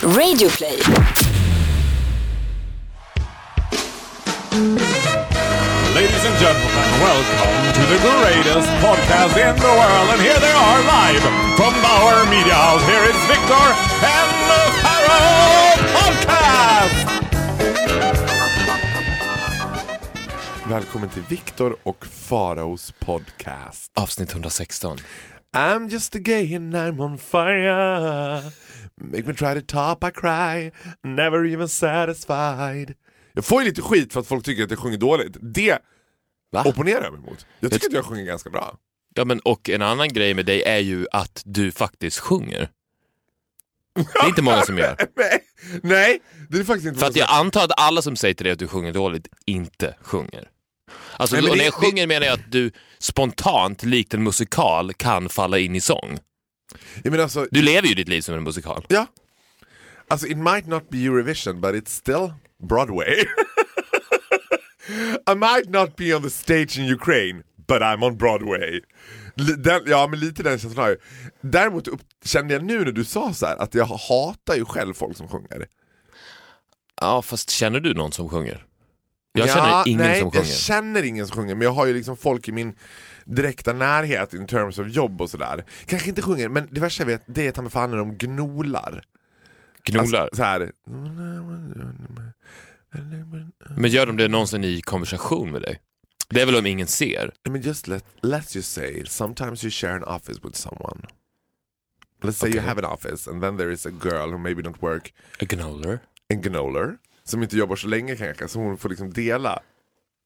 Radioplay. Ladies and gentlemen, welcome to the greatest podcast in the world. And here they are live from Bauer Media House. Here is Victor and the Pharaoh Podcast! Välkommen till Viktor och Faraos podcast. Avsnitt 116. I'm just a gay and I'm on fire Make me try to top I cry Never even satisfied Jag får ju lite skit för att folk tycker att jag sjunger dåligt. Det Va? opponerar jag mig mot. Jag tycker att jag sjunger ganska bra. Ja, men och en annan grej med dig är ju att du faktiskt sjunger. Det är inte många som gör. Nej, nej det är faktiskt inte För att jag antar att alla som säger till dig att du sjunger dåligt inte sjunger. Alltså, Nej, men och det- när jag sjunger menar jag att du spontant, likt en musikal, kan falla in i sång. Jag menar alltså, Du lever ju ditt liv som en musikal. ja. Alltså it might not be Eurovision but it's still Broadway. I might not be on the stage in Ukraine but I'm on Broadway. Den, ja men lite den känslan har jag. Däremot upp, kände jag nu när du sa så här att jag hatar ju själv folk som sjunger. Ja, fast känner du någon som sjunger? Jag ja, känner ingen nej, som sjunger. Jag känner ingen som sjunger men jag har ju liksom folk i min direkta närhet in terms of jobb och sådär. Kanske inte sjunger men det värsta jag vet det är ta mig fan när de gnolar. Gnolar. Alltså, så här. Men gör de det någonsin i konversation med dig? Det är väl om ingen ser? I mean, just let let's just say sometimes you share an office with someone. Let's say you Okay. have an office and then there is a girl who maybe don't work A gnoler? in Gnoler som inte jobbar så länge kanske så hon får liksom dela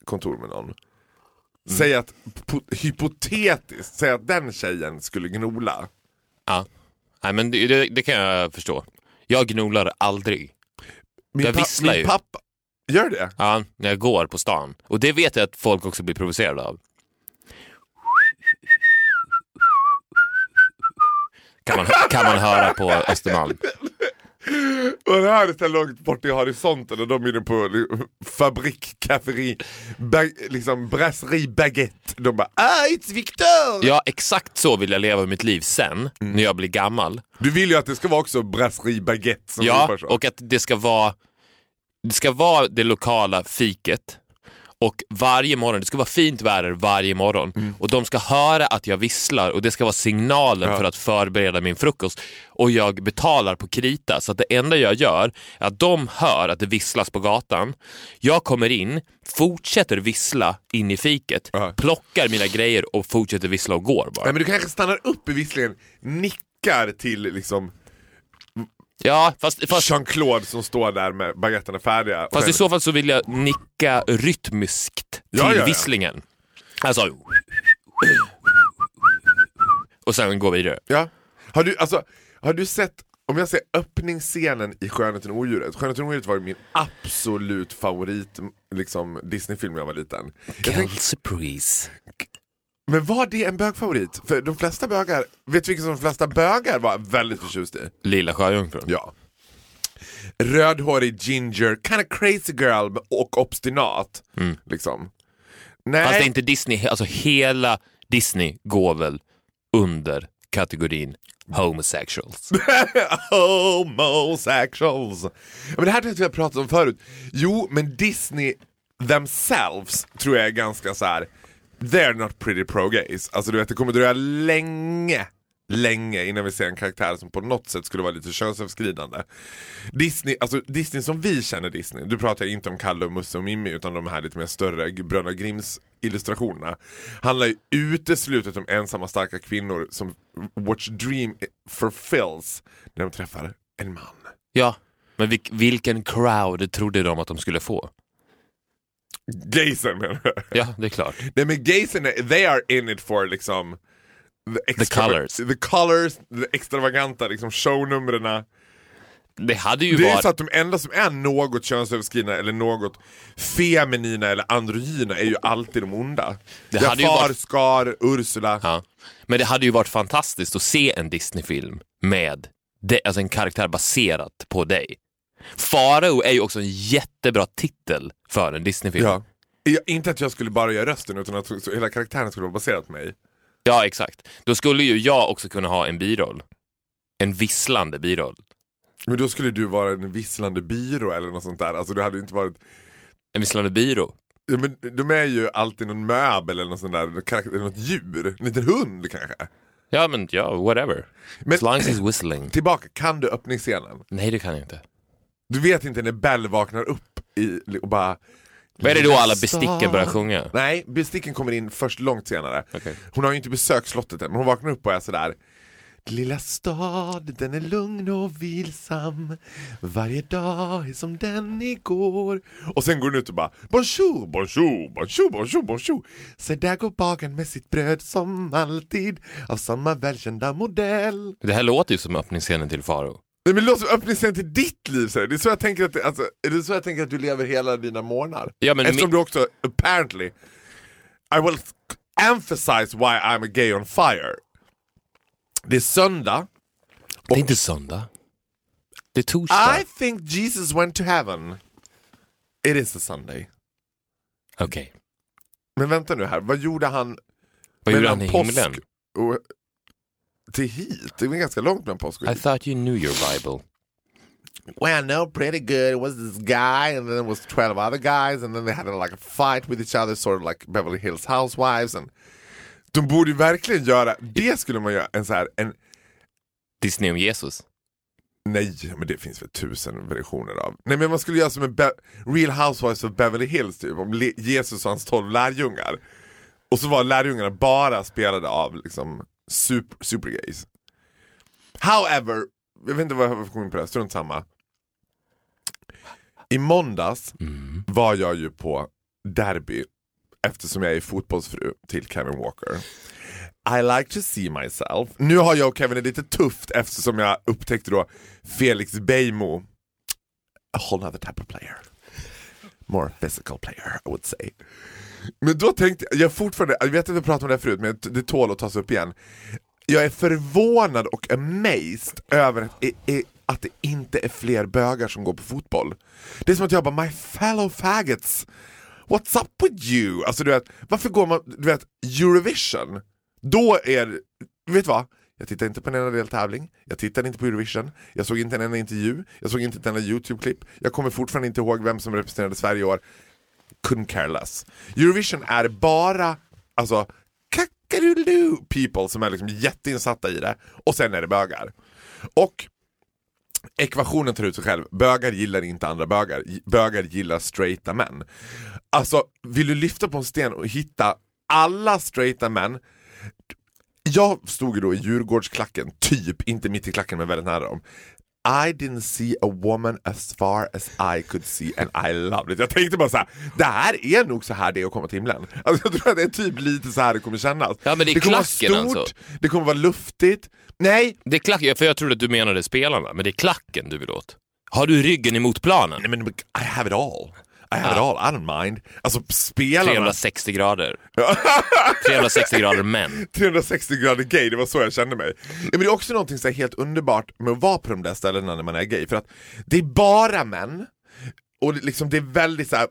kontor med någon. Säg att po- hypotetiskt, säg att den tjejen skulle gnola. Ja. Nej, men det, det, det kan jag förstå. Jag gnolar aldrig. Min, Jag pa- visslar min ju. pappa, gör det? Ja, när jag går på stan. Och det vet jag att folk också blir provocerade av. Kan man, kan man höra på Östermalm. Och det här är så långt bort i horisonten och de är inne på li- fabrik, kafferi, liksom brasserie baguette. De bara ah it's Victor! Ja, exakt så vill jag leva mitt liv sen, när jag blir gammal. Du vill ju att det ska vara också brasserie baguette som Ja, och att det ska vara det ska vara det lokala fiket. Och varje morgon, det ska vara fint väder varje morgon. Och de ska höra att jag visslar och det ska vara signalen Ja. för att förbereda min frukost. Och jag betalar på krita, så att det enda jag gör är att de hör att det visslas på gatan. Jag kommer in, fortsätter vissla in i fiket, Ja. plockar mina grejer och fortsätter vissla och går bara. Nej, men du kanske stannar upp i visslingen, nickar till liksom Ja, fast, fast Jean-Claude som står där med baguetterna färdiga. Fast i sen- så fall så vill jag nicka rytmiskt till Ja, ja, ja. visslingen. Alltså... Och sen gå vidare. ja. har, du, alltså, har du sett, om jag säger öppningsscenen i Skönheten och odjuret. Skönheten och odjuret var ju min absolut favorit liksom, Disney-film när jag var liten. Kelsey Priest. Men var det en bögfavorit? För de flesta bögar, vet du vilken som de flesta bögar var väldigt förtjust i? Lilla Sjöjungfrun. Ja. Rödhårig ginger, kind of crazy girl och obstinat. Liksom. Nej. Fast det är inte Disney, alltså hela Disney går väl under kategorin homosexuals. Homosexuals. Men det här tror jag vi har pratat om förut. Jo, men Disney themselves tror jag är ganska så här. They're not pretty pro-gays. Alltså du vet, det kommer dröja länge, länge innan vi ser en karaktär som på något sätt skulle vara lite könsöverskridande. Disney, alltså Disney som vi känner Disney, du pratar inte om Kalle och Musse och Mimmi utan de här lite mer större Bröderna Grimms illustrationerna handlar ju uteslutet om ensamma starka kvinnor som Watch Dream fulfills när de träffar en man. Ja, men vil- vilken crowd trodde de att de skulle få? Gaysen menar jag. Ja, det är klart. Nej men gaysen, är- they are in it for liksom the, extrava- colours. the colors, the extravaganta liksom shownumren. Det hade ju Det är varit... så att de enda som är något könsöverskridna eller något feminina eller androgyna är ju alltid de onda. Det Det hade ju Jafar, varit- Scar, Ursula. Ja. Men det hade ju varit fantastiskt att se en Disney-film med de, alltså en karaktär baserat på dig. Farao är ju också en jättebra titel för en Disney-film. Ja. Inte att jag skulle bara göra rösten utan att hela karaktären skulle vara baserad på mig. Ja, exakt. Då skulle ju jag också kunna ha en biroll. En visslande biroll. Men då skulle du vara en visslande byrå eller något sånt där. Alltså du hade inte varit... En visslande byrå. Ja, men de är ju alltid någon möbel eller något sånt där, karaktär- något djur. En liten hund kanske. Ja men ja, whatever. Men As long as he's whistling. tillbaka, kan du öppningsscenen? Nej det kan jag inte. Du vet inte när Bell vaknar upp i, och bara... Vad är det då alla besticken börjar sjunga? Nej, besticken kommer in först långt senare. Okej. Hon har ju inte besökt slottet än, men hon vaknar upp och är sådär Lilla stad, den är lugn och vilsam Varje dag är som den igår Och sen går hon ut och bara Bonjour, bonjour, bonjour, bonjour, bonjour Se där går bagaren med sitt bröd som alltid Av samma välkända modell Det här låter ju som öppningsscenen till Faro. Nej, men det låter som öppningsscenen till ditt liv, så är det. är så jag tänker att, alltså, är det så jag tänker att du lever hela dina månader. Ja, men Eftersom du också, apparently, I will emphasize why I'm a gay on fire. Det är söndag. Det är inte söndag. Det är torsdag. I think Jesus went to heaven. It is a Sunday. Okej. Men vänta nu här, vad gjorde han Vad gjorde han i påsk himlen? och till hit? Det var ganska långt mellan påsk och I hit. thought you knew your bible. Well, no, pretty good. It was this guy, and then there was twelve other guys, and then they had like a fight with each other, sort of like Beverly Hills Housewives. And de borde ju verkligen göra, det skulle man göra, en så här, en, Disney om Jesus. nej, men det finns väl tusen versioner av. Nej, men man skulle göra som en Be- Real Housewives of Beverly Hills, typ, om Le- Jesus och hans tolv lärjungar. Och så var lärjungarna bara spelade av liksom super, supergays. However, jag vet inte vad jag kommit på det, strunt samma. I måndags var jag ju på derby eftersom jag är fotbollsfru till Kevin Walker. I like to see myself. Nu har jag och Kevin det lite tufft eftersom jag upptäckte då Felix Beijmo. A whole other type of player. More physical player I would say. Men då tänkte jag, jag fortfarande, jag vet att vi pratade om det här förut men det tål att tas upp igen. Jag är förvånad och amazed över att, att det inte är fler bögar som går på fotboll. Det är som att jag bara, my fellow faggots, what's up with you? Alltså du vet, varför går man, du vet, Eurovision, då är, vet du vad? Jag tittade inte på en enda deltävling, jag tittade inte på Eurovision, jag såg inte en enda intervju, jag såg inte ett enda YouTube-klipp, jag kommer fortfarande inte ihåg vem som representerade Sverige i år. Couldn't care less. Eurovision är bara, alltså, kackadoodle people som är liksom jätteinsatta i det, och sen är det bögar. Och ekvationen tar ut sig själv. Bögar gillar inte andra bögar. Bögar gillar straighta män. Alltså, vill du lyfta på en sten och hitta alla straighta män jag stod ju då i Djurgårdsklacken, typ, inte mitt i klacken men väldigt nära dem. I didn't see a woman as far as I could see and I loved it. Jag tänkte bara så här: det här är nog så här det är att komma till himlen. Alltså, jag tror att det är typ lite så här det kommer kännas. Ja, men det är kommer vara klacken stort, alltså. det kommer vara luftigt. Nej, Det är klacken, för jag trodde att du menade spelarna, men det är klacken du vill åt. Har du ryggen emot planen? nej men I have it all. I it all, I don't mind. Alltså spelarna... 360 grader. 360 grader män. 360 grader gay, det var så jag kände mig. Ja, men det är också någonting så helt underbart med att vara på de där ställena när man är gay, för att det är bara män, och det, liksom, det är väldigt så här,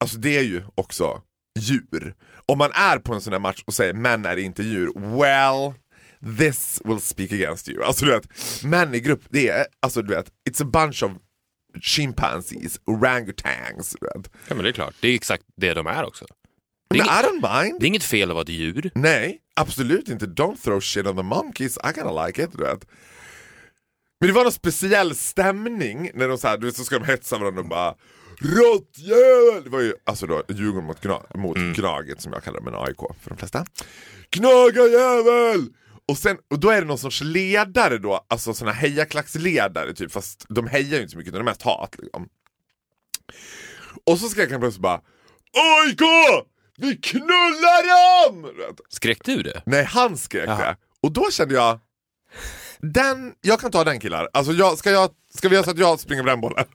alltså det är ju också djur. Om man är på en sån här match och säger män är inte djur, well, this will speak against you. Alltså du vet, män i grupp, det är, alltså du vet, it's a bunch of chimpanzees, orangutans. Vet. Ja men det är klart, det är exakt det de är också. Det är, inget, I don't mind. det är inget fel att vara ett djur. Nej, absolut inte. Don't throw shit on the monkeys. I kinda like it. Du vet. Men det var någon speciell stämning när de så, här, du vet, så ska de hetsa varandra och bara Råttjävel! Det var ju alltså då Djurgården mot, gna, mot Gnaget som jag kallar det, men AIK för de flesta. Gnagajävel! Och, sen, och då är det någon sorts ledare då, alltså såna hejaklacksledare typ, fast de hejar ju inte så mycket, utan det är mest hat. Liksom. Och så skrek han plötsligt bara AIK! Vi knullar dem! Skrek du det? Nej, han skrek Jaha. det. Och då kände jag, den, jag kan ta den killar. Alltså jag, ska, jag, ska vi göra så att jag springer på den bollen?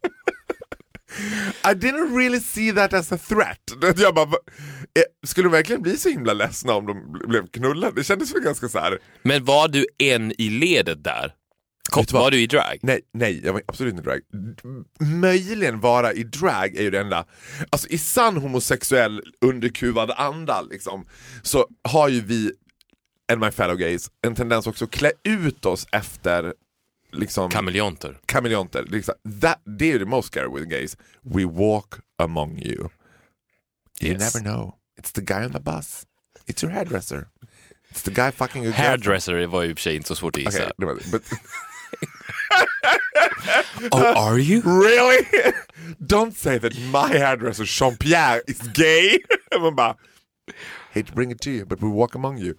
I didn't really see that as a threat. Jag bara, skulle de verkligen bli så himla ledsna om de bl- blev knullade? Det kändes väl ganska så här. Men var du en i ledet där? Vad? var du i drag? Nej, nej, jag var absolut inte drag. M- Möjligen vara i drag är ju det enda. Alltså i sann homosexuell underkuvad anda liksom, så har ju vi, and my fellow gays, en tendens också att klä ut oss efter liksom Kameleonter. kameleonter. Liksom, that, det är ju the most scary with gays. We walk among you. You Yes. never know. It's the guy on the bus. It's your hairdresser. It's the guy fucking your. Hairdresser var ju i och för sig inte så svårt att gissa. Okay, but Oh, are you? really? Don't say that my hairdresser Jean-Pierre is gay. Man bara, hate to bring it to you but we walk among you.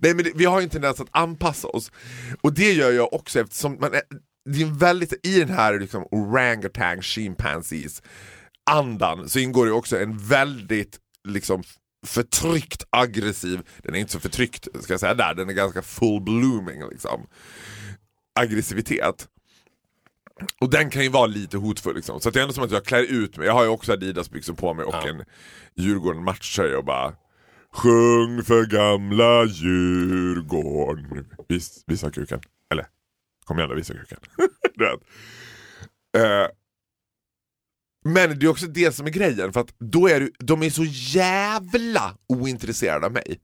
Nej men det, vi har ju en tendens att anpassa oss. Och det gör jag också eftersom man är, det är väldigt, i den här liksom orangutan chimpanzees andan så ingår det också en väldigt liksom förtryckt aggressiv, den är inte så förtryckt ska jag säga där, den är ganska full blooming liksom. Aggressivitet. Och den kan ju vara lite hotfull liksom. Så det är ändå som att jag klär ut mig. Jag har ju också Adidas byxor på mig och Ja. en Djurgården matchtröja och bara Sjung för gamla Djurgården. Vis, visa kuken. Eller, kom igen då, visa kuken. du vet. Eh, men det är också det som är grejen, för att då är du, de är så jävla ointresserade av mig.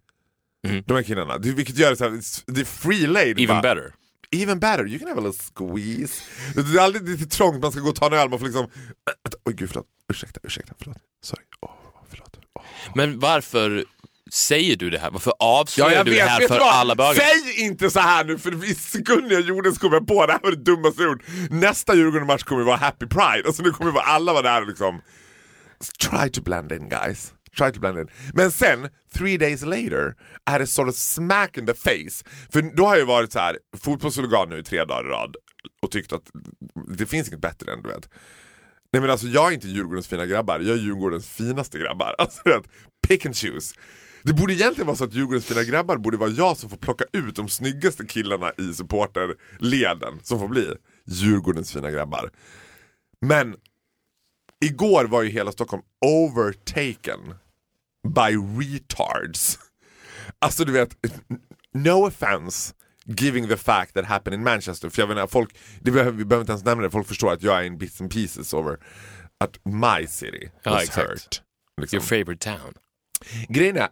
Mm. De här killarna. Det, vilket gör det så här, det är free lane. Even bara. better. Even better, you can have a little squeeze. Det är aldrig lite trångt, man ska gå och ta en öl, man får liksom... Oj gud förlåt, ursäkta, ursäkta, förlåt. Sorry, åh förlåt. Åh. Men varför säger du det här? Varför avslöjar du det här vet för vad? alla bögar? Säg inte så här nu för i sekunden jag gjorde så kom jag på det här var det dummaste jag gjort. Nästa Djurgården-match kommer vara Happy Pride, alltså nu kommer vara alla vara där liksom Try to blend in guys. Try to blend in. Men sen, three days later, är det sort of smack in the face. För då har jag varit så här fotbollshuligan nu i tre dagar i rad och tyckt att det finns inget bättre än du vet. Nej men alltså jag är inte Djurgårdens fina grabbar, jag är Djurgårdens finaste grabbar. Alltså vet, pick and choose. Det borde egentligen vara så att Djurgårdens fina grabbar borde vara jag som får plocka ut de snyggaste killarna i supporterleden som får bli Djurgårdens fina grabbar. Men igår var ju hela Stockholm overtaken by retards. Alltså du vet, no offense giving the fact that happened in Manchester. För jag menar, folk, det behöver, vi behöver inte ens nämna det, folk förstår att jag är in bits and pieces over att my city Ja, was exakt. hurt. Liksom. Your favorite town. Grejen är,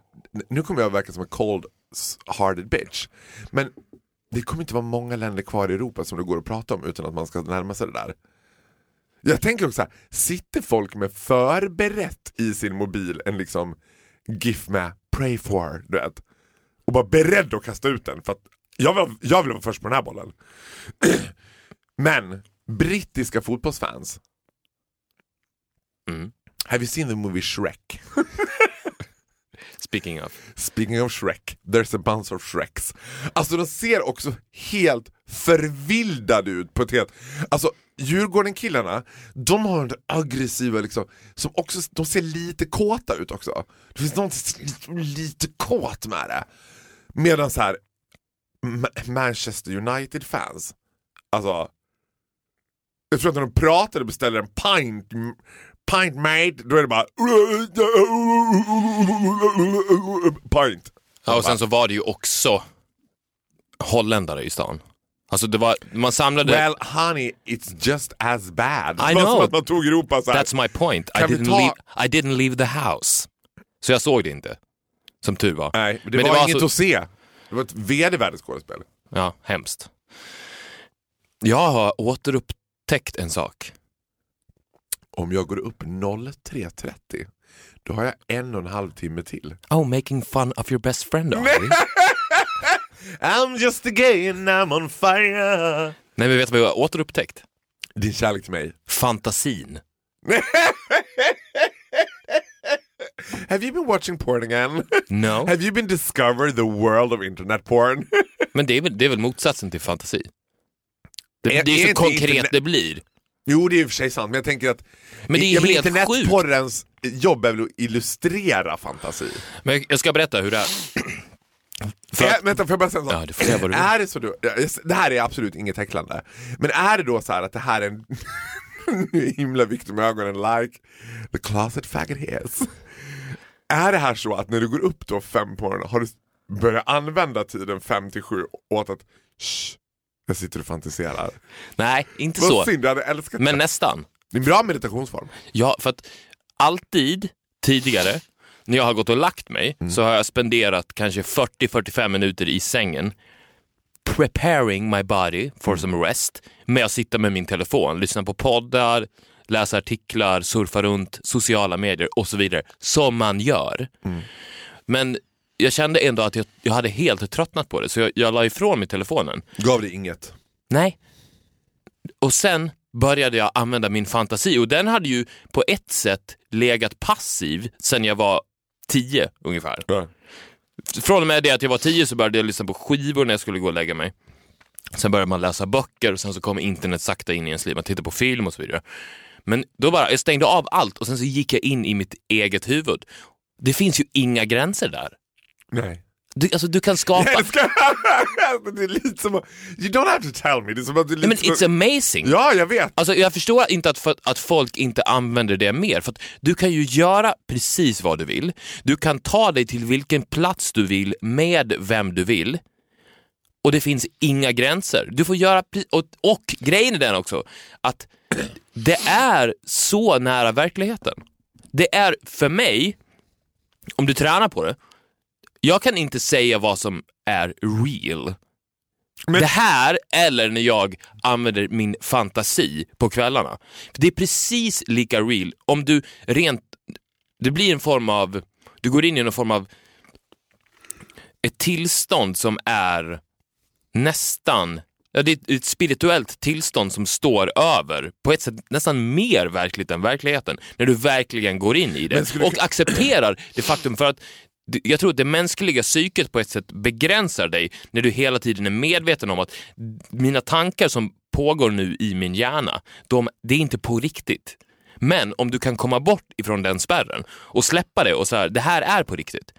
nu kommer jag att verka som en cold-hearted bitch. Men det kommer inte vara många länder kvar i Europa som det går att prata om utan att man ska närma sig det där. Jag tänker också här, sitter folk med förberett i sin mobil en liksom GIF med pray for, du vet. Och bara beredd att kasta ut den för att jag vill, jag vill vara först på den här bollen. Men brittiska fotbollsfans, Mm. have you seen the movie Shrek? Speaking of. Speaking of Shrek, there's a bunch of Shreks. Alltså de ser också helt förvildade ut på ett helt... Alltså Djurgården-killarna, de har en aggressiva liksom, som också, de ser lite kåta ut också. Det finns något lite, kåt med det. Medan så här Manchester United-fans, alltså jag tror att när de pratar och beställer en pint, pint mate, då är det bara pint. Ja, och sen så var det ju också holländare i stan. Alltså det var, man samlade... Well honey, it's just as bad. I det var know. som att man tog Europa så här. That's my point. I didn't, ta- leave, I didn't leave the house. Så jag såg det inte. Som tur var. Nej, det Men var, det var inget alltså- att se. Det var ett vedervärdigt skådespel. Ja, hemskt. Jag har återupptäckt en sak. Om jag går upp 03.30 då har jag en och en halv timme till. Oh, making fun of your best friend, are? I'm just a gay and I'm on fire. Nej, men vet du vad jag har återupptäckt? Din kärlek till mig. Fantasin. Have you been watching porn again? No. Have you been discovered the world of internet porn? Men det är, väl, det är väl motsatsen till fantasi? Det, Är- det är, är så konkret internet- det blir. Jo, det är och för sig sant, men jag tänker att Men det är helt sjukt. internetporrens jobb är väl att illustrera fantasi. Men jag- ska berätta hur det är. För Är, att, vänta, får jag bara säga en sak? Ja. Är det så då, det här är absolut inget häcklande, men är det då så här att det här är en nu är himla viktigt med ögonen like the closet faggot is. Är det här så att när du går upp då fem på morgonen har du börjat använda tiden fem till sju åt att Shh, jag sitter och fantiserar. nej, inte Vad så. synd, jag hade älskat Men det. nästan. Det är en bra meditationsform. Ja, för att alltid tidigare när jag har gått och lagt mig Mm. så har jag spenderat kanske 40-45 minuter i sängen preparing my body for some rest med att sitta med min telefon, lyssna på poddar, läsa artiklar, surfa runt sociala medier och så vidare, som man gör. Men jag kände ändå att jag, jag hade helt tröttnat på det, så jag, jag la ifrån mig telefonen. Gav det inget? Nej. Och sen började jag använda min fantasi och den hade ju på ett sätt legat passiv sen jag var tio ungefär. Från och med det att jag var tio så började jag lyssna på skivor när jag skulle gå och lägga mig. Sen började man läsa böcker och sen så kom internet sakta in i ens liv. Man tittade på film och så vidare. Men då bara, jag stängde av allt och sen så gick jag in i mitt eget huvud. Det finns ju inga gränser där. Nej. Du, alltså, du kan skapa... Jag älskar det! är lite som att, You don't have to tell me. Det är som att det är lite Men som it's amazing! Ja, jag vet. Alltså, jag förstår inte att, för, att folk inte använder det mer. För att du kan ju göra precis vad du vill. Du kan ta dig till vilken plats du vill med vem du vill. Och det finns inga gränser. Du får göra... Och, och grejen är den också, att det är så nära verkligheten. Det är för mig, om du tränar på det, jag kan inte säga vad som är real. Men- Det här eller när jag använder min fantasi på kvällarna. Det är precis lika real om du rent... Det blir en form av... Du går in i en form av ett tillstånd som är nästan... Ja, det är ett spirituellt tillstånd som står över, på ett sätt nästan mer verkligt än verkligheten, när du verkligen går in i det och accepterar det faktum för att jag tror att det mänskliga psyket på ett sätt begränsar dig när du hela tiden är medveten om att mina tankar som pågår nu i min hjärna, de, det är inte på riktigt. Men om du kan komma bort ifrån den spärren och släppa det och så här, det här är på riktigt.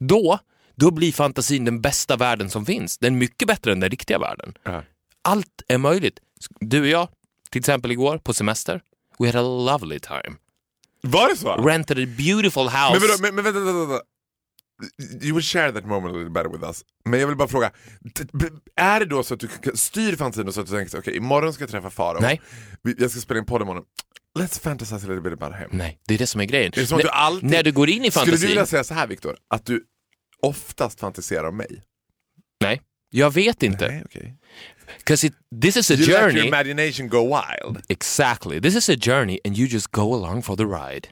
Då, då blir fantasin den bästa världen som finns. Den är mycket bättre än den riktiga världen. Ja. Allt är möjligt. Du och jag, till exempel igår på semester, we had a lovely time. Var det så? Rented a beautiful house. Men, vadå, men, men vänta, vänta, vänta. You will share that moment a little better with us. Men jag vill bara fråga, är det då så att du styr fantasin så att du tänker okej imorgon ska jag träffa Farao, jag ska spela in podd imorgon. Let's fantasize a little bit about him. Nej, det är det som är grejen. Det är som att du alltid... när du går in i Skulle fantasin... du vilja säga så här Viktor, att du oftast fantiserar om mig? Nej, jag vet inte. Nej, okej. 'Cause it, this is a You let journey. your imagination go wild. Exactly. This is a journey and you just go along for the ride.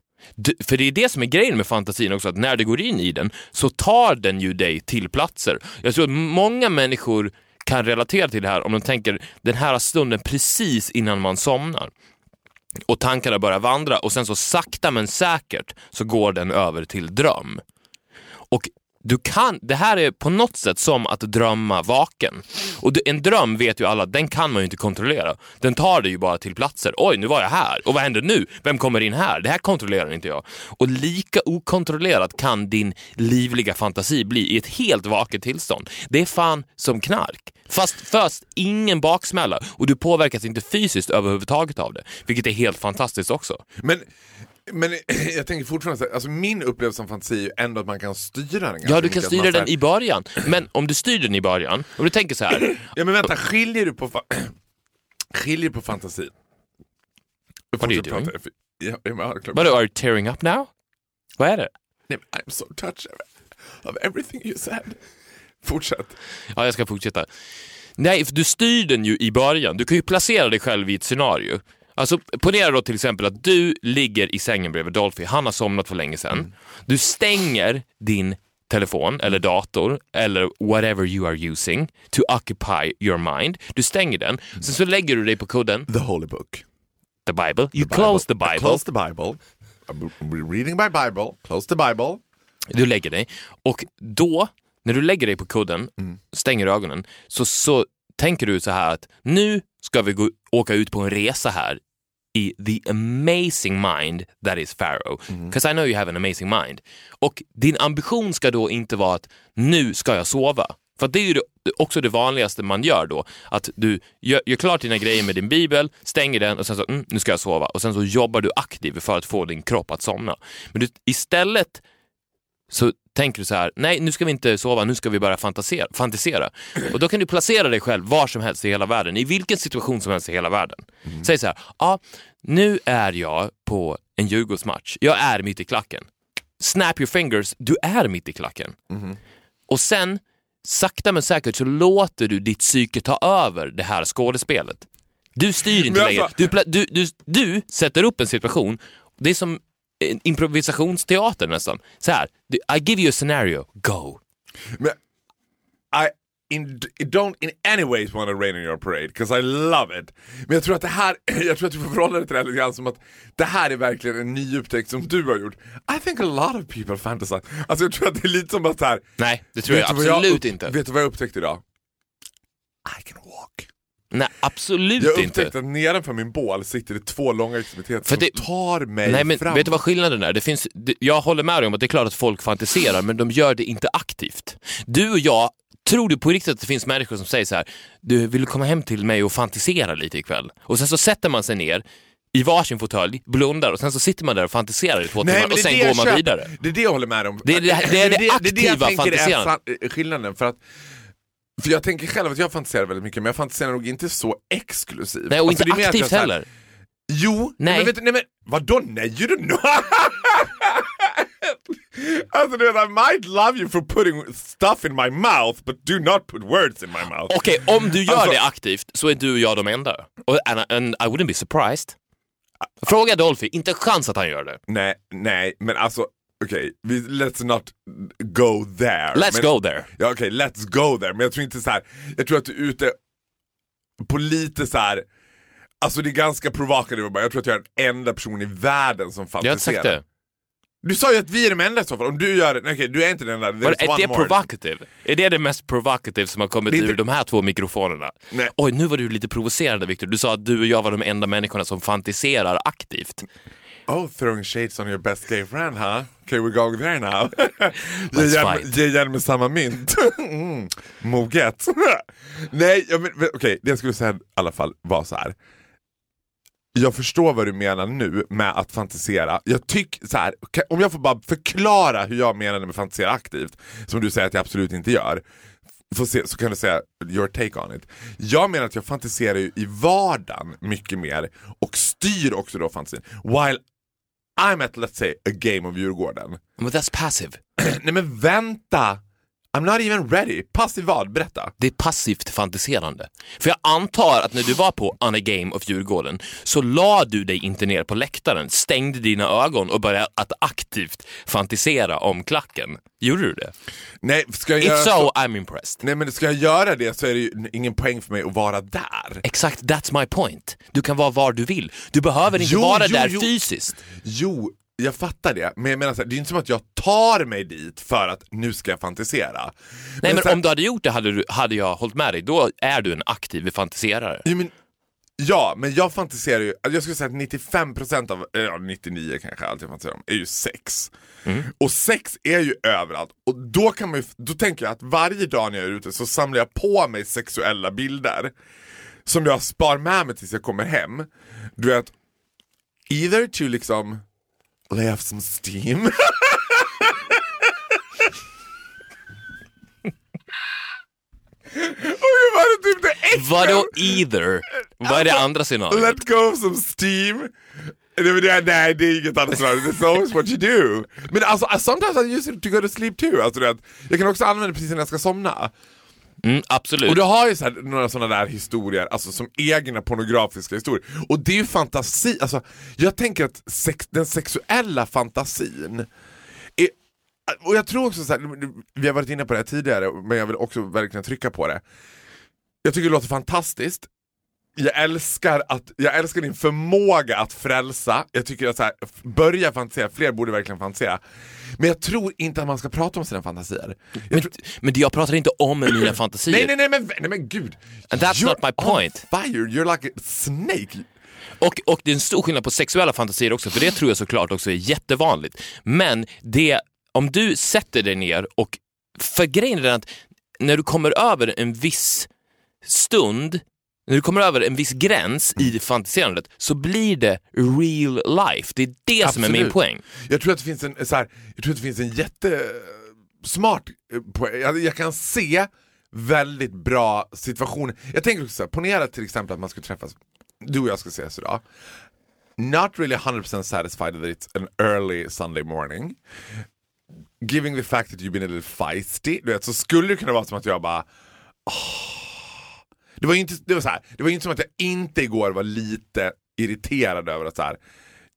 För det är det som är grejen med fantasin också, att när du går in i den så tar den ju dig till platser. Jag tror att många människor kan relatera till det här om de tänker den här stunden precis innan man somnar och tankarna börjar vandra och sen så sakta men säkert så går den över till dröm. Och du kan, det här är på något sätt som att drömma vaken. Och en dröm vet ju alla, den kan man ju inte kontrollera. Den tar dig ju bara till platser. Oj, nu var jag här. Och vad händer nu? Vem kommer in här? Det här kontrollerar inte jag. Och lika okontrollerat kan din livliga fantasi bli i ett helt vaket tillstånd. Det är fan som knark. Fast först ingen baksmälla och du påverkas inte fysiskt överhuvudtaget av det. Vilket är helt fantastiskt också. Men, men jag tänker fortfarande så här, alltså min upplevelse av fantasi är ju ändå att man kan styra den Ja, du kan styra den här- i början. Men om du styr den i början, om du tänker så här. Ja men vänta, skiljer du på, fa- skiljer du på fantasi? What are you doing? Ja, are you tearing up now? Vad är det? Nej, I'm so touched of everything you said. Fortsätt. Ja, jag ska fortsätta. Nej, för du styr den ju i början. Du kan ju placera dig själv i ett scenario. Alltså, ponera då till exempel att du ligger i sängen bredvid Dolphy. Han har somnat för länge sedan. Du stänger din telefon eller dator eller whatever you are using to occupy your mind. Du stänger den. Sen så lägger du dig på kudden, The holy book. the Bible. You close the Bible. Close the Bible. I'm reading my Bible. Close the Bible. Du lägger dig och då, när du lägger dig på kudden, stänger ögonen, så, så tänker du så här att nu ska vi gå, åka ut på en resa här i the amazing mind that is Pharaoh. Because I know you have an amazing mind. Och din ambition ska då inte vara att nu ska jag sova. För det är ju också det vanligaste man gör då. Att du gör, gör klart dina grejer med din bibel, stänger den och sen så, mm, nu ska jag sova. Och sen så jobbar du aktivt för att få din kropp att somna. Men du, istället så tänker du så här, nej nu ska vi inte sova, nu ska vi bara fantasera, fantisera. Och då kan du placera dig själv var som helst i hela världen, i vilken situation som helst i hela världen. Säg så här, ja, nu är jag på en Djurgårdsmatch, jag är mitt i klacken. Snap your fingers, du är mitt i klacken. Och sen sakta men säkert så låter du ditt psyke ta över det här skådespelet. Du styr inte längre. alltså- Du, du, du, du sätter upp en situation, det är som improvisationsteater nästan. Så här, I give you a scenario, go. Men I in, don't in any ways want to rain in your parade, because I love it. Men jag tror att det här, jag tror att du får förhålla dig till det här lite grann som att det här är verkligen en ny upptäckt som du har gjort. I think a lot of people fantasize. Alltså jag tror att det är lite som att så här, Nej, det tror jag absolut upp- inte. Vet du vad jag upptäckte idag? Nej, absolut Jag inte. upptäckte att nedanför min bål sitter det två långa extremiteter För som det- tar mig Nej men fram. vet du vad skillnaden är? Det finns, det, jag håller med dig om att det är klart att folk fantiserar men de gör det inte aktivt. Du och jag, tror du på riktigt att det finns människor som säger så här, du vill du komma hem till mig och fantisera lite ikväll? Och sen så sätter man sig ner i varsin fåtölj, blundar och sen så sitter man där och fantiserar i två Nej, timmar och det är sen det går jag man köper. vidare. Det är det jag håller med om. Det är det- det är det jag aktiva tänker är fantiserandet. fan- skillnaden. För att för jag tänker själv att jag fantiserar väldigt mycket, men jag fantiserar nog inte så exklusivt. Nej, och Alltså, inte aktivt här- heller. Jo, Nej. men vet du, nej men vadå nej? You don't know. alltså du vet, I might love you for putting stuff in my mouth, but do not put words in my mouth. Okej, om du gör Alltså- det aktivt så är du och jag de enda. And, and I wouldn't be surprised. Fråga Dolphy, inte en chans att han gör det. Nej, nej, men alltså okej, vi- let's not go there. Let's men, go there. Ja okej, let's go there. Men jag tror inte så här. jag tror att du är ute på lite så här. alltså det är ganska provokativt jag tror att jag är den enda personen i världen som Jag har inte fantiserar. sagt det. Du sa ju att vi är de enda i så fall, om du gör det, okej du är inte den enda. Var, är det provocative? Är det det mest provocative som har kommit inte- ur de här två mikrofonerna? Nej. Oj, nu var du lite provocerande Victor. Du sa att du och jag var de enda människorna som fantiserar aktivt. Oh, throwing shades on your best gay friend, huh? Okay, we go there now. ge, järn, fight. ge järn med samma mynt. mm. Moget. Nej, okej, det jag skulle säga i alla fall var så här. Jag förstår vad du menar nu med att fantisera. Jag tycker så här, om jag får bara förklara hur jag menar med fantisera aktivt, som du säger att jag absolut inte gör, se, så kan du säga your take on it. Jag menar att jag fantiserar i vardagen mycket mer och styr också då fantasin. While I'm at let's say a game of Djurgården. Men that's passive. Nej men vänta! I'm not even ready. Passiv vad? Berätta. Det är passivt fantiserande. För jag antar att när du var på On a Game of Djurgården så la du dig inte ner på läktaren, stängde dina ögon och började att aktivt fantisera om klacken. Gjorde du det? Nej, ska jag If göra so, I'm impressed. Nej men ska jag göra det så är det ju ingen poäng för mig att vara där. Exakt, that's my point. Du kan vara var du vill. Du behöver inte Jo, vara jo, där jo. fysiskt. Jo, jag fattar det. Men jag menar så här, det är inte som att jag tar mig dit för att nu ska jag fantisera. Nej, men så här- om du hade gjort det hade, du, hade jag hållit med dig. Då är du en aktiv fantiserare. Jo, men, ja, men jag fantiserar ju, jag skulle säga att 95% av, ja 99 kanske allt jag fantiserar om, är ju sex. Och sex är ju överallt. Och då, kan man ju, då tänker jag att varje dag när jag är ute så samlar jag på mig sexuella bilder. Som jag spar med mig tills jag kommer hem. Du vet, either to liksom lay off some steam. Och det var typ det äckliga. Vadå either? Vad är det andra scenariot? Let go of some steam. Nej, det, nej, det är inget annat scenario. That's always what you do. Men alltså, sometimes I use it to go to sleep too. Alltså, jag kan också använda det precis när jag ska somna. Mm, absolut. Och du har ju så här, några sådana där historier, alltså som egna pornografiska historier. Och det är ju fantasi, alltså jag tänker att sex, den sexuella fantasin är, och jag tror också så här, vi har varit inne på det här tidigare, men jag vill också verkligen trycka på det. Jag tycker det låter fantastiskt. Jag älskar, att, jag älskar din förmåga att frälsa. Jag tycker att så här, börja fantisera, fler borde verkligen fantisera. Men jag tror inte att man ska prata om sina fantasier. Jag Men, tror, men jag pratar inte om mina fantasier. Nej, nej, nej, men, nej, men gud! And that's You're not my point. On fire, you're like a snake! Och, och det är en stor skillnad på sexuella fantasier också, för det tror jag såklart också är jättevanligt. Men det, om du sätter dig ner och, för grejen är att när du kommer över en viss stund, när du kommer över en viss gräns i fantiserandet så blir det real life. Det är det som är min Absolut. poäng. Jag tror att det finns en, så här, jag tror att det finns en jättesmart eh, poäng. Jag, jag kan se väldigt bra situationer. Jag tänker också så här, ponera till exempel att man skulle träffas, du och jag ska ses idag. Not really 100% satisfied that it's an early Sunday morning. giving the fact that you've been a little feisty, du vet, så skulle det kunna vara som att jag bara det var ju inte, det var så här, det var inte som att jag inte igår var lite irriterad över att så här,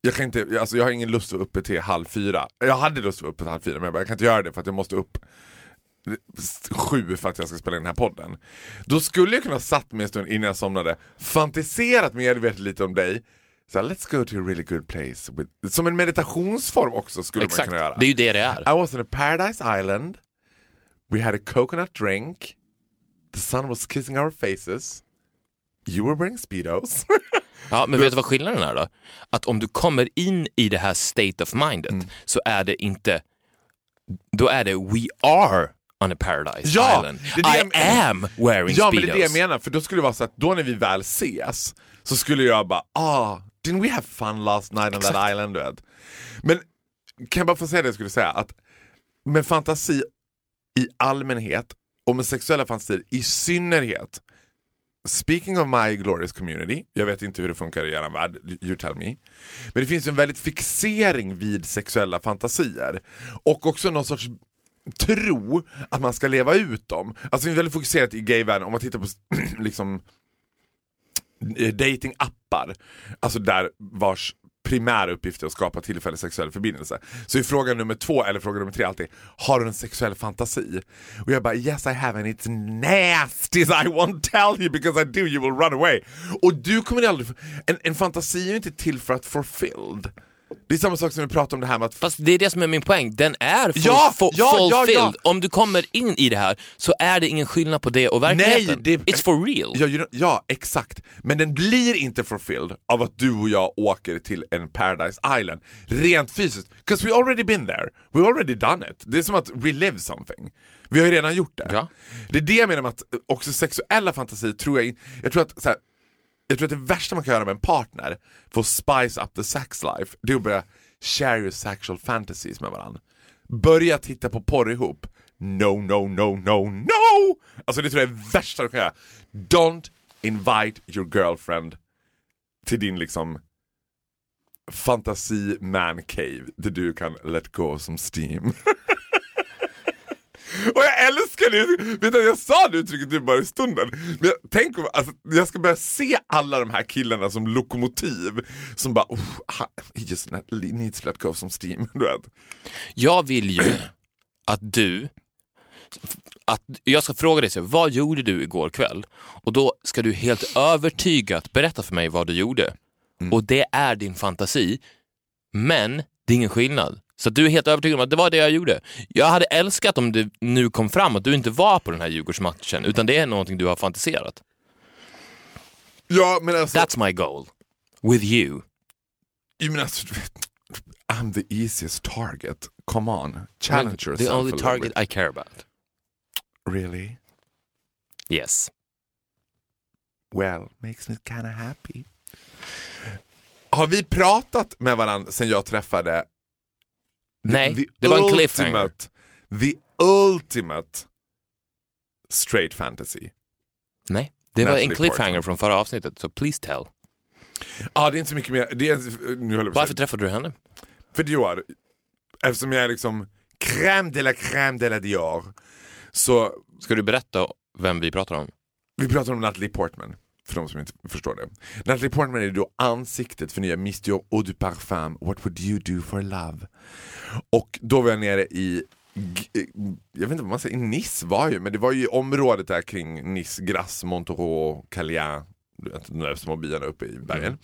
jag, kan inte, alltså jag har ingen lust att vara uppe till halv fyra. Jag hade lust att vara uppe till halv fyra men jag, bara, jag kan inte göra det för att jag måste upp sju för att jag ska spela in den här podden. Då skulle jag kunna satt mig en stund innan jag somnade, fantiserat medvetet lite om dig, så här, let's go to a really good place. With, som en meditationsform också skulle Exakt, man kunna göra. det är ju det det är. I was in a paradise island, we had a coconut drink, the sun was kissing our faces, you were wearing speedos. Ja, men vet du vad skillnaden är då? Att om du kommer in i det här state of mindet Mm. så är det inte, då är det we are on a paradise Ja, island. det är det I jag- am wearing ja men speedos. det är det jag menar, för då skulle det vara så att då när vi väl ses så skulle jag bara ah, didn't we have fun last night on that island? Du vet. Men kan jag bara få säga det jag skulle säga, att med fantasi i allmänhet och med sexuella fantasier i synnerhet Speaking of my glorious community, jag vet inte hur det funkar i er värld, you tell me. Men det finns en väldigt fixering vid sexuella fantasier. Och också någon sorts tro att man ska leva ut dem. Alltså det är väldigt fokuserat i gayvärlden, om man tittar på liksom eh, datingappar, alltså där vars primära uppgift är att skapa tillfällig sexuell förbindelse. Så i fråga nummer två, eller fråga nummer tre alltid, har du en sexuell fantasi? Och jag bara, yes I have and it's nasty as I won't tell you because I do you will run away. Och du kommer aldrig, en, en fantasi är ju inte till för att fulfilled. Det är samma sak som vi pratade om det här med att Fast det är det som är min poäng, den är full, Ja, fu- ja, ja, fulfilled. ja. Om du kommer in i det här så är det ingen skillnad på det och verkligheten. Nej, det- It's for real. Ja, ja, exakt. Men den blir inte fulfilled av att du och jag åker till en paradise island. Rent fysiskt. Because we already been there. We already done it. Det är som att relive something. Vi har ju redan gjort det. Ja. Det är det jag menar med att också sexuella fantasier tror jag Jag tror att så här, jag tror att det värsta man kan göra med en partner för att spice up the sex life, det är att börja share your sexual fantasies med varandra. Börja titta på porr ihop. No, no, no, no, no! Alltså det tror jag är det värsta du kan göra. Don't invite your girlfriend till din liksom fantasi man cave där du kan let go som steam. Och jag älskar det! Vet du, jag sa det uttrycket nu bara i stunden. Men jag, tänk om, alltså, jag ska börja se alla de här killarna som lokomotiv som bara oh, he just needs let go some steam. Du vet. Jag vill ju att du, att jag ska fråga dig, så, vad gjorde du igår kväll? Och då ska du helt övertygat berätta för mig vad du gjorde. Mm. Och det är din fantasi, men det är ingen skillnad. Så du är helt övertygad om att det var det jag gjorde. Jag hade älskat om det nu kom fram att du inte var på den här Djurgårdsmatchen, utan det är någonting du har fantiserat. Ja men alltså, That's my goal. With you. jag menar, alltså I'm the easiest target. Come on, challenge yourself The only target. I care about. Really? Yes. Well, makes me kinda happy. Har vi pratat med varandra sen jag träffade Nej, the det var en cliffhanger. The ultimate straight fantasy. Nej, det var en Natalie cliffhanger Portman. från förra avsnittet, så please tell. Ja, det är inte så mycket mer. Det är, nu jag Varför träffade du henne? För Dior, eftersom jag är liksom crème de la crème de la Dior, så Ska du berätta vem vi pratar om? vi pratar om Natalie Portman. För de som inte förstår det. Natalie Portman är då ansiktet för nya Miss Dior Eau du Parfum, What would you do for love? Och då var jag nere i, G- jag vet inte vad man säger, Nice var ju, men det var ju området där kring Nice, Grasse, Montereau, Calais, de där små byarna uppe i bergen.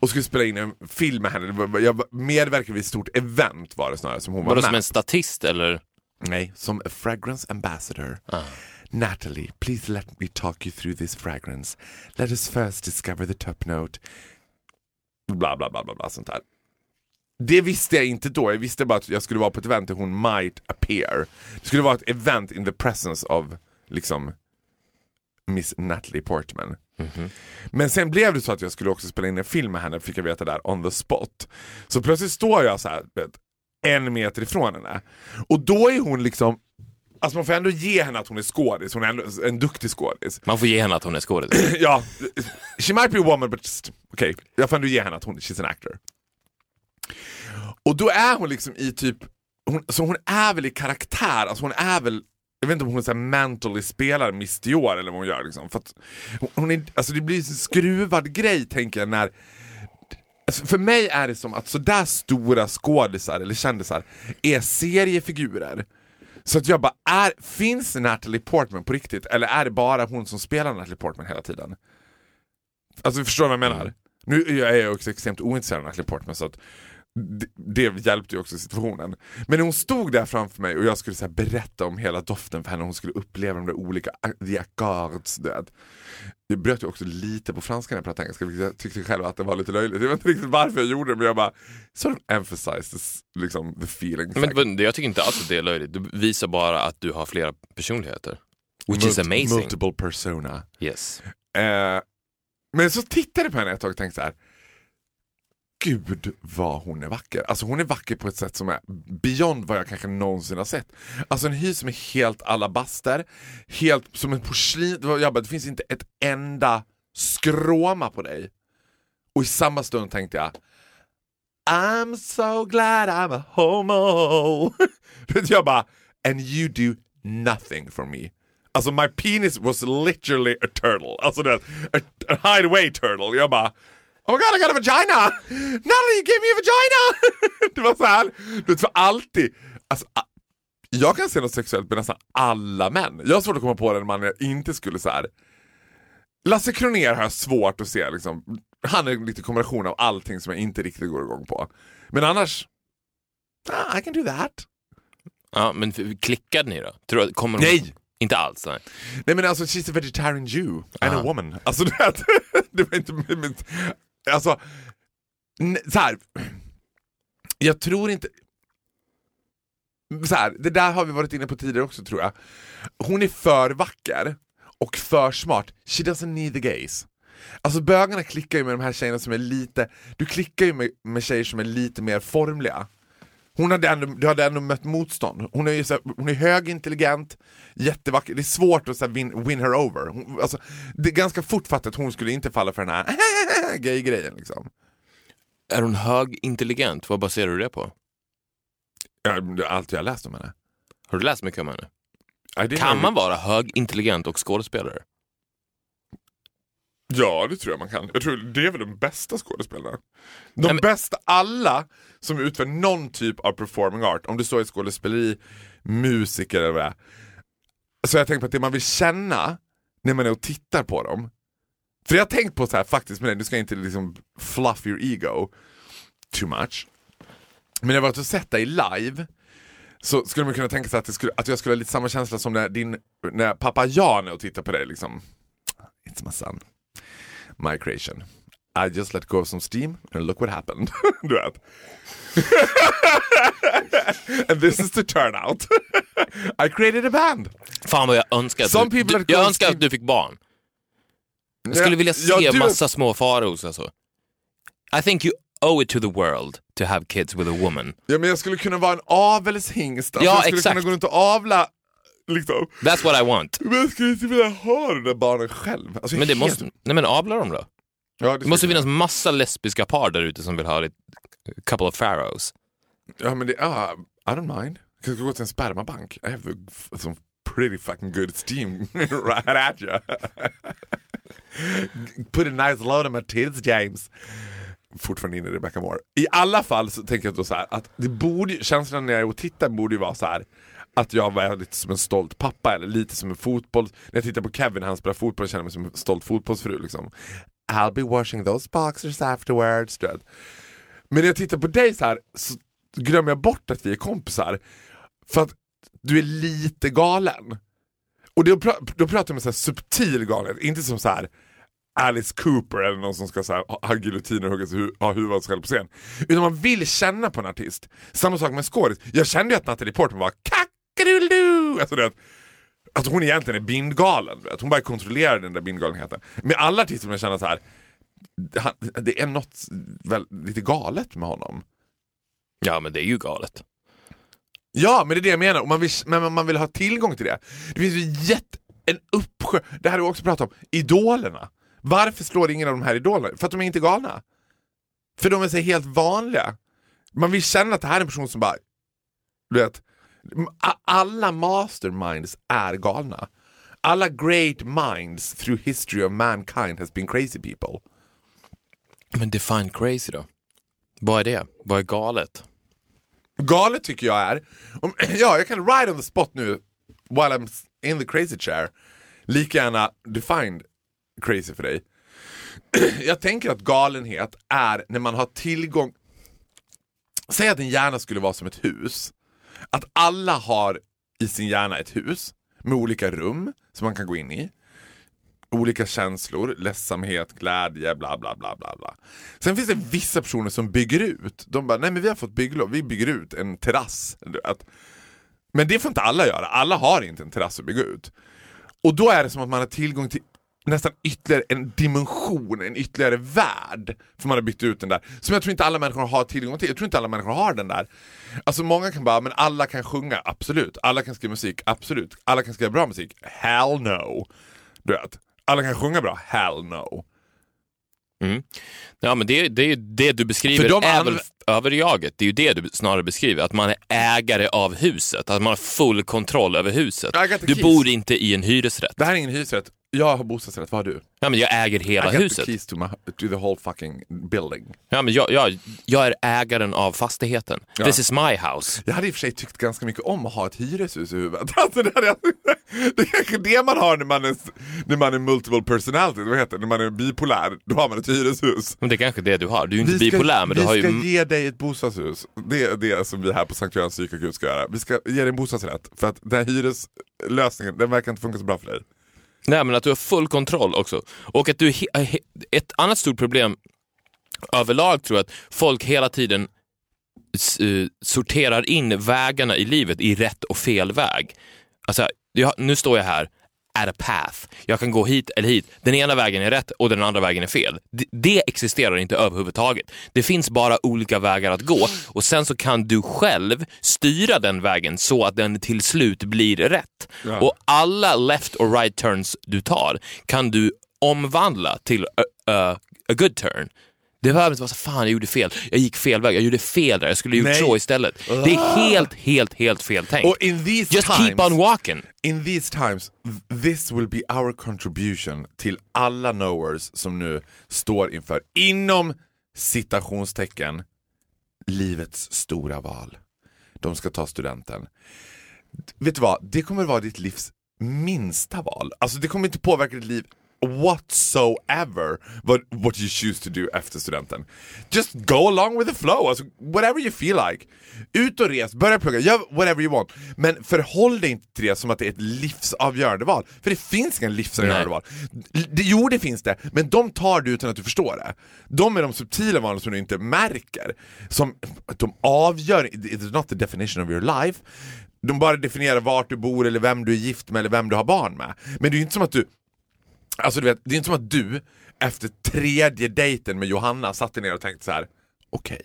Och skulle spela in en film med henne, jag medverkade vid ett stort event var det snarare som hon var Var det med. som en statist eller? Nej, som a fragrance ambassador. Ah. Natalie, please let me talk you through this fragrance. Let us first discover the top note. Bla, bla, bla, bla, bla sånt där. Det visste jag inte då. Jag visste bara att jag skulle vara på ett event där hon might appear. Det skulle vara ett event in the presence of liksom Miss Natalie Portman. Men sen blev det så att jag skulle också spela in en film med henne, fick jag veta där, on the spot. Så plötsligt står jag så här, en meter ifrån henne. Och då är hon liksom, alltså man får ändå ge henne att hon är skådis, hon är ändå en duktig skådis. Man får ge henne att hon är skådis. ja, she might be a woman but just, okej, jag får ändå ge henne att hon, she's an actor. Och då är hon liksom i typ hon, så hon är väl i karaktär, alltså hon är väl jag vet inte om hon så mentally spelar Miss Dior eller vad hon gör. Liksom. För, hon är, alltså det blir en skruvad grej tänker jag när alltså för mig är det som att sådär stora skådisar eller kändisar är seriefigurer. Så att jag bara, är, finns Natalie Portman på riktigt eller är det bara hon som spelar Natalie Portman hela tiden? Alltså du förstår vad jag menar? Nu är jag också extremt ointresserad av Natalie Portman så att det, det hjälpte ju också situationen. Men när hon stod där framför mig och jag skulle så berätta om hela doften för henne hon skulle uppleva de där olika accords, det. Jag bröt ju också lite på franska när jag pratade engelska, vilket jag tyckte själv att det var lite löjligt. Jag vet inte riktigt varför jag gjorde det men jag bara sort of emphasizes liksom, the feeling. Men, jag tycker inte alls att det är löjligt, du visar bara att du har flera personligheter. Which Mult is amazing. Multiple persona. Yes. Eh, men så tittade jag på henne ett tag och tänkte så här. Gud vad hon är vacker. Alltså hon är vacker på ett sätt som är beyond vad jag kanske någonsin har sett. Alltså en hy som är helt alabaster, helt som en porslin. Jag bara, det finns inte ett enda skråma på dig. Och i samma stund tänkte jag I'm so glad I'm a homo. jag bara, and you do nothing for me. Alltså my penis was literally a turtle. Alltså det, a, a hideaway turtle. Jag bara Oh my god I got a vagina! Natalie you gave me a vagina! det var så här, du vet för alltid. Alltså, jag kan se något sexuellt med nästan alla män. Jag har svårt att komma på en man jag inte skulle så här. Lasse Kroner har jag svårt att se liksom. Han är lite kombination av allting som jag inte riktigt går igång på. Men annars, ah, I can do that. Ja, men klickade ni då? Tror, kommer Nej! Inte alls? Nej. nej men alltså she's a vegetarian Jew and Aha. a woman. Alltså det, det var inte... Alltså, så här. Jag tror inte... Så här, det där har vi varit inne på tidigare också tror jag. Hon är för vacker och för smart. She doesn't need the gays. Alltså bögarna klickar ju med de här tjejerna som är lite, du klickar ju med, med tjejer som är lite mer formliga. Hon hade ändå, du hade ändå mött motstånd. Hon är, så, hon är högintelligent, jättevacker, det är svårt att så win, win her over. Hon, alltså, det är ganska fort fattat att hon skulle inte falla för den här gay-grejen. Liksom. Är hon högintelligent? Vad baserar du det på? Ja, allt jag har läst om henne. Har du läst mycket om henne? Kan man vara högintelligent och skådespelare? Ja, det tror jag man kan. Jag tror det är väl de bästa skådespelarna. De Nej, men... bästa, alla som utför någon typ av performing art, om det så är skådespeleri, musiker eller vad det är. Så jag tänker på att det man vill känna när man är och tittar på dem. För jag har tänkt på så här faktiskt med det, du ska inte liksom fluff your ego too much. Men när jag varit och sett dig live så skulle man kunna tänka sig att, skulle, att jag skulle ha lite samma känsla som när, din, när pappa Jan är och tittar på dig. Liksom. It's my son my creation. I just let go of some steam and look what happened. du vet. and this is the turnout. I created a band. Fan vad jag önskar att, Some du, du, jag önskar att du fick barn. Jag skulle vilja se ja, du... massa små faros alltså. I think you owe it to the world to have kids with a woman. Ja men jag skulle kunna vara en avelshingst. Alltså, ja, jag skulle exakt. kunna gå runt och avla Liksom. That's what I want. Men skulle inte vilja ha de där barnen själv. Alltså, men det helt... måste, nej men avla dem då. Ja, det, det måste finnas massa lesbiska par där ute som vill ha ett couple of pharaohs. Ja men det, uh, I don't mind. Jag kan gå till en spermabank. I have a, some pretty fucking good steam right at you. Put a nice load of my tits James. Fortfarande inne i Rebecca Moore. I alla fall så tänker jag då så här, att det borde, känslan när jag är och tittar borde ju vara så här att jag var lite som en stolt pappa eller lite som en fotboll. När jag tittar på Kevin, han spelar fotboll, känner jag mig som en stolt fotbollsfru. Liksom. I'll be washing those boxers afterwards. Dread. Men när jag tittar på dig så här så glömmer jag bort att vi är kompisar. För att du är lite galen. Och då, då pratar jag om så här subtil galen, inte som så här Alice Cooper eller någon som ska så här, ha giljotin och hugga hu ha huvudet av sig själv på scen. Utan man vill känna på en artist. Samma sak med skådis. Jag kände ju att Natalie Portman var kack Alltså det, att hon egentligen är bindgalen. Att hon bara kontrollerar den där bindgalenheten. Med alla artister man känner så här. Det är något väl, lite galet med honom. Ja men det är ju galet. Ja men det är det jag menar, och man vill, men man vill ha tillgång till det. Det finns ju jätte, en uppsjö, det här har vi också pratat om, idolerna. Varför slår ingen av de här idolerna? För att de är inte galna. För de är så helt vanliga. Man vill känna att det här är en person som bara Du vet, alla masterminds är galna. Alla great minds through history of mankind has been crazy people. Men define crazy då? Vad är det? Vad är galet? Galet tycker jag är, om, ja jag kan ride on the spot nu while I'm in the crazy chair. Lika gärna define crazy för dig. jag tänker att galenhet är när man har tillgång, säg att en hjärna skulle vara som ett hus. Att alla har i sin hjärna ett hus med olika rum som man kan gå in i. Olika känslor, ledsamhet, glädje, bla bla bla bla bla. Sen finns det vissa personer som bygger ut. De bara, nej men vi har fått bygglov, vi bygger ut en terrass. Men det får inte alla göra, alla har inte en terrass att bygga ut. Och då är det som att man har tillgång till nästan ytterligare en dimension, en ytterligare värld. För man har byggt ut den där. Som jag tror inte alla människor har tillgång till. Jag tror inte alla människor har den där. Alltså många kan bara, men alla kan sjunga, absolut. Alla kan skriva musik, absolut. Alla kan skriva bra musik, hell no. Du vet. Alla kan sjunga bra, hell no. Mm. Ja, men det, det är ju det du beskriver de är väl överjaget. Det är ju det du snarare beskriver, att man är ägare av huset, att man har full kontroll över huset. Du keys. bor inte i en hyresrätt. Det här är ingen hyresrätt. Jag har bostadsrätt, vad har du? Ja, men jag äger hela I got the huset. keys to, my, to the whole fucking building. Ja, men jag, jag, jag är ägaren av fastigheten. Ja. This is my house. Jag hade i och för sig tyckt ganska mycket om att ha ett hyreshus i huvudet. Alltså det, hade det är kanske det man har när man är, när man är multiple personality, vad heter det? När man är bipolär, då har man ett hyreshus. Men det är kanske det du har. Du är ju inte Vi ska- bipolär, men du vi har ju... ska ge dig ett bostadshus. Det är det som vi här på Sankt Görans psykakut ska göra. Vi ska ge dig en bostadsrätt. För att den här hyreslösningen, den verkar inte funka så bra för dig. Nej, men att du har full kontroll också. Och att du... Eh, ett annat stort problem överlag tror jag att folk hela tiden eh, sorterar in vägarna i livet i rätt och fel väg. Alltså, jag, nu står jag här at a path. Jag kan gå hit eller hit. Den ena vägen är rätt och den andra vägen är fel. Det, det existerar inte överhuvudtaget. Det finns bara olika vägar att gå och sen så kan du själv styra den vägen så att den till slut blir rätt. Ja. Och alla left och right turns du tar kan du omvandla till a, a, a good turn. Det behöver inte vara så fan jag gjorde fel, jag gick fel väg, jag gjorde fel där, jag skulle gjort Nej. så istället. Det är helt, helt, helt fel tänkt. These Just times, keep on walking. In these times, th- this will be our contribution till alla knowers som nu står inför, inom citationstecken, livets stora val. De ska ta studenten. Vet du vad, det kommer vara ditt livs minsta val. Alltså det kommer inte påverka ditt liv whatsoever what, what you choose to do efter studenten. Just go along with the flow, alltså, whatever you feel like. Ut och res, börja plugga, gör whatever you want. Men förhåll dig inte till det som att det är ett livsavgörande val. För det finns inga livsavgörande val. Det, jo, det finns det, men de tar du utan att du förstår det. De är de subtila valen som du inte märker. Som, de avgör, it's not the definition of your life. De bara definierar vart du bor eller vem du är gift med eller vem du har barn med. Men det är ju inte som att du Alltså du vet, det är inte som att du efter tredje dejten med Johanna satte ner och tänkte så här: okej,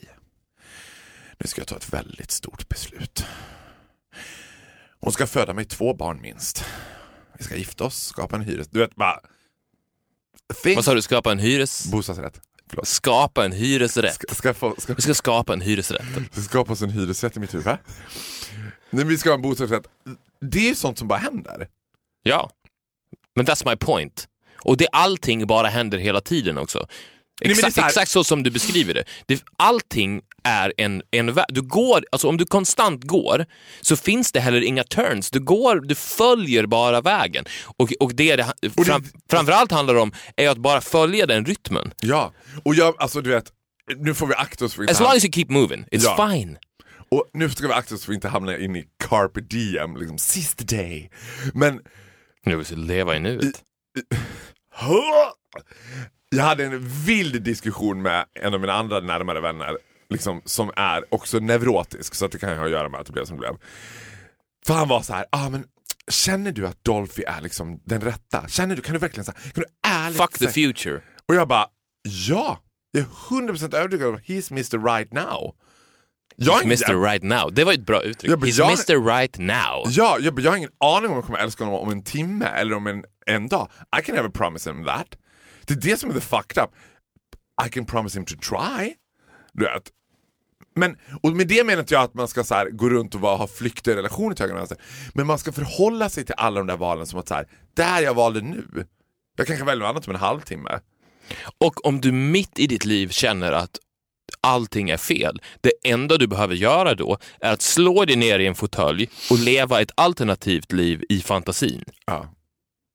nu ska jag ta ett väldigt stort beslut. Hon ska föda mig två barn minst. Vi ska gifta oss, skapa en hyres... Du vet bara... Think... Vad sa du, skapa en hyres... Bostadsrätt. Förlåt. Skapa en hyresrätt. Ska, ska, få, ska, Vi ska skapa en hyresrätt. ska skapa oss en hyresrätt i mitt huvud. Nej, vi ska ha en bostadsrätt. Det är sånt som bara händer. Ja, men that's my point. Och det allting bara händer hela tiden också. det är Exakt, så här- exakt så som du beskriver det. det allting är en, en du går, alltså Om du konstant går så finns det heller inga turns. Du, går, du följer bara vägen. Och, och det, det det- fram, framförallt handlar det om är att bara följa den rytmen. Ja, och jag, alltså du vet, nu får vi akta oss för att As long as you keep moving, it's Ja. fine. Och nu ska vi akta oss för att inte hamna in i carpe diem, liksom sista day. Men Nu vill vi leva i nuet. Jag hade en vild diskussion med en av mina andra närmare vänner, liksom, som är också neurotisk, så att det kan ha att göra med att det blev som det blev. För han var så här, ah, men känner du att Dolphy är liksom den rätta? Känner du, kan du verkligen säga, kan du ärligt Fuck the future. Och jag bara, ja, jag är 100% övertygad om att he's Mr right now. Jag Mr right now. Det var ett bra uttryck. Ja, men He's jag- Mr right now. Ja, jag, jag har ingen aning om jag kommer älska honom om en timme eller om en, en dag. I can never promise him that. Det är det som är the fucked up. I can promise him to try. Du vet. Men, och med det menar inte jag att man ska så här, gå runt och vara, ha flyktiga relationer till höger och vänster. Men man ska förhålla sig till alla de där valen som att så här, det här jag valde nu. Jag kanske väljer något annat om en halvtimme. Och om du mitt i ditt liv känner att allting är fel, det enda du behöver göra då är att slå dig ner i en fåtölj och leva ett alternativt liv i fantasin. Ja.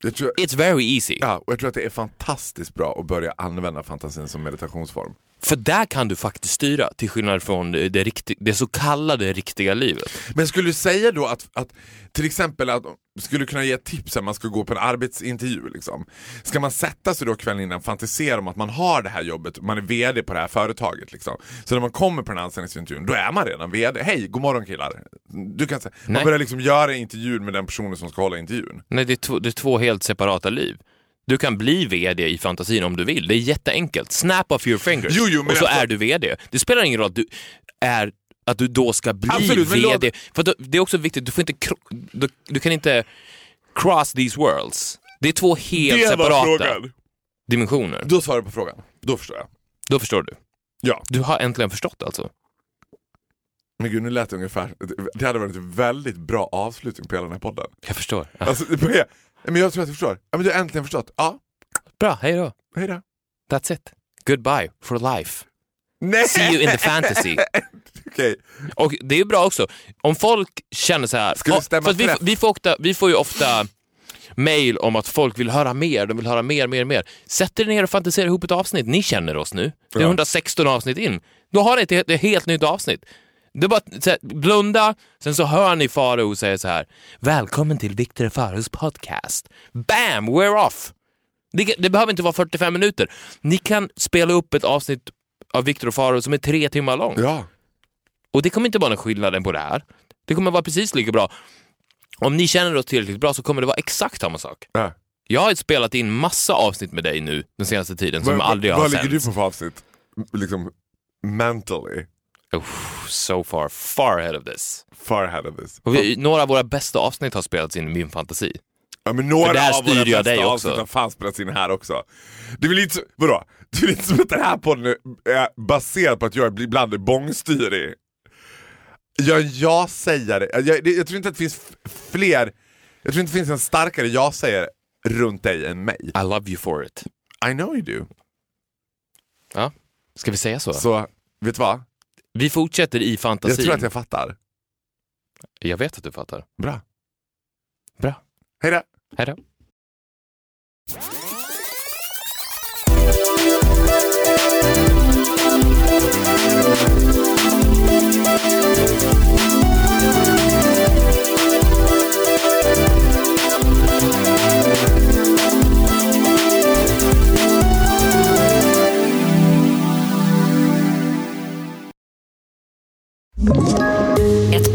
Jag tror, It's very easy. ja, och jag tror att det är fantastiskt bra att börja använda fantasin som meditationsform. För där kan du faktiskt styra, till skillnad från det, det, rikti- det så kallade riktiga livet. Men skulle du säga då att, att till exempel att skulle kunna ge tips man ska gå på en arbetsintervju liksom. Ska man sätta sig då kvällen innan och fantisera om att man har det här jobbet, man är VD på det här företaget liksom. Så när man kommer på den här anställningsintervjun, då är man redan VD. Hej, god morgon killar. Du kan säga, man Nej. börjar liksom göra intervjun med den personen som ska hålla intervjun. Nej, det är, två, det är två helt separata liv. Du kan bli VD i fantasin om du vill. Det är jätteenkelt. Snap off your fingers Jo, jo, och så alltså- är du VD. Det spelar ingen roll att du är att du då ska bli Absolut, VD. För då, det är också viktigt, du, får inte, du, du kan inte cross these worlds. Det är två helt separata dimensioner. Då svarar du på frågan. Då förstår jag. Då förstår du. Ja. Du har äntligen förstått alltså. Men gud, nu lät det ungefär... Det hade varit en väldigt bra avslutning på hela den här podden. Jag förstår. Ja. Alltså, det men jag tror att du förstår. Ja, men du har äntligen förstått. Ja, Bra, hej då. hej då. That's it. Goodbye for life. Nej! See you in the fantasy. Okej. Och det är bra också, om folk känner så här... Ska för vi, vi, får ofta, vi får ju ofta mail om att folk vill höra mer, de vill höra mer, mer, mer. Sätt er ner och fantisera ihop ett avsnitt. Ni känner oss nu. Det är Ja. 116 avsnitt in. Då har ni ett, ett, ett helt nytt avsnitt. Det är bara här, blunda, sen så hör ni Farao säga så här. Välkommen till Victor Faraos podcast. Bam, we're off! Det, det behöver inte vara 45 minuter. Ni kan spela upp ett avsnitt av Victor och Farao som är tre timmar långt. Ja. Och det kommer inte vara någon skillnaden på det här. Det kommer vara precis lika bra. Om ni känner oss tillräckligt bra så kommer det vara exakt samma sak. ja. Jag har spelat in massa avsnitt med dig nu den senaste tiden som Vad- aldrig har Vad ligger du sänts. på för avsnitt? Liksom mentally. Uff, so far, far ahead of this. Far ahead of this. Vi, några av våra bästa avsnitt har spelats in i min fantasi. Ja, men några För där styr jag dig avsnitt också. har fan spelats in här också. Det är väl inte, så- vadå? Det är inte som att den här podden är baserad på att jag ibland är bångstyrig? Jag. Jag, det- jag tror inte att det finns fler, jag tror inte det finns en starkare ja-sägare runt dig än mig. I love you for it. I know you do. Ja, ska vi säga så? Så, vet du vad? Vi fortsätter i Jag fantasin. tror att jag fattar. jag vet att du fattar. Bra. Bra. Hej då. Hej då. Ett